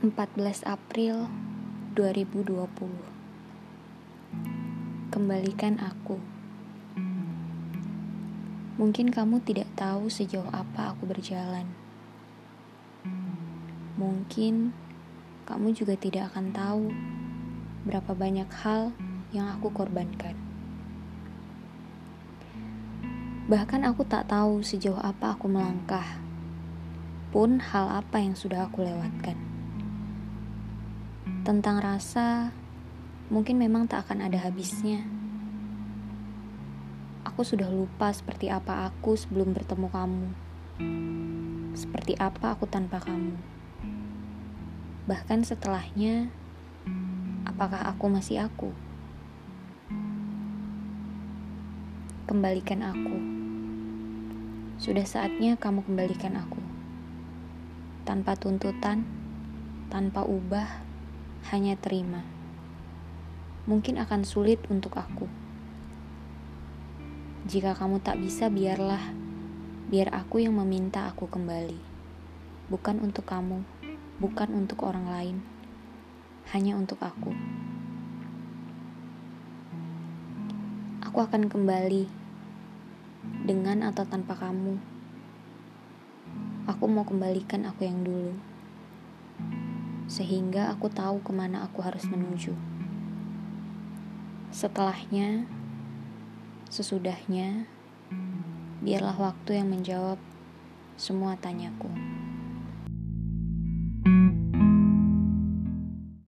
14 April 2020 Kembalikan aku. Mungkin kamu tidak tahu sejauh apa aku berjalan. Mungkin kamu juga tidak akan tahu Berapa banyak hal yang aku korbankan. Bahkan aku tak tahu sejauh apa aku melangkah pun hal apa yang sudah aku lewatkan. Tentang rasa, mungkin memang tak akan ada habisnya. Aku sudah lupa seperti apa aku sebelum bertemu kamu. Seperti apa aku tanpa kamu. Bahkan setelahnya, apakah aku masih aku? Kembalikan aku. Sudah saatnya kamu kembalikan aku. Tanpa tuntutan, tanpa ubah, hanya terima. Mungkin akan sulit untuk aku. Jika kamu tak bisa, biarlah. Biar aku yang meminta aku kembali. Bukan untuk kamu, bukan untuk orang lain. Hanya untuk aku. Aku akan kembali dengan atau tanpa kamu. Aku mau kembalikan aku yang dulu sehingga aku tahu ke mana aku harus menuju. Setelahnya, sesudahnya, biarlah waktu yang menjawab semua tanyaku.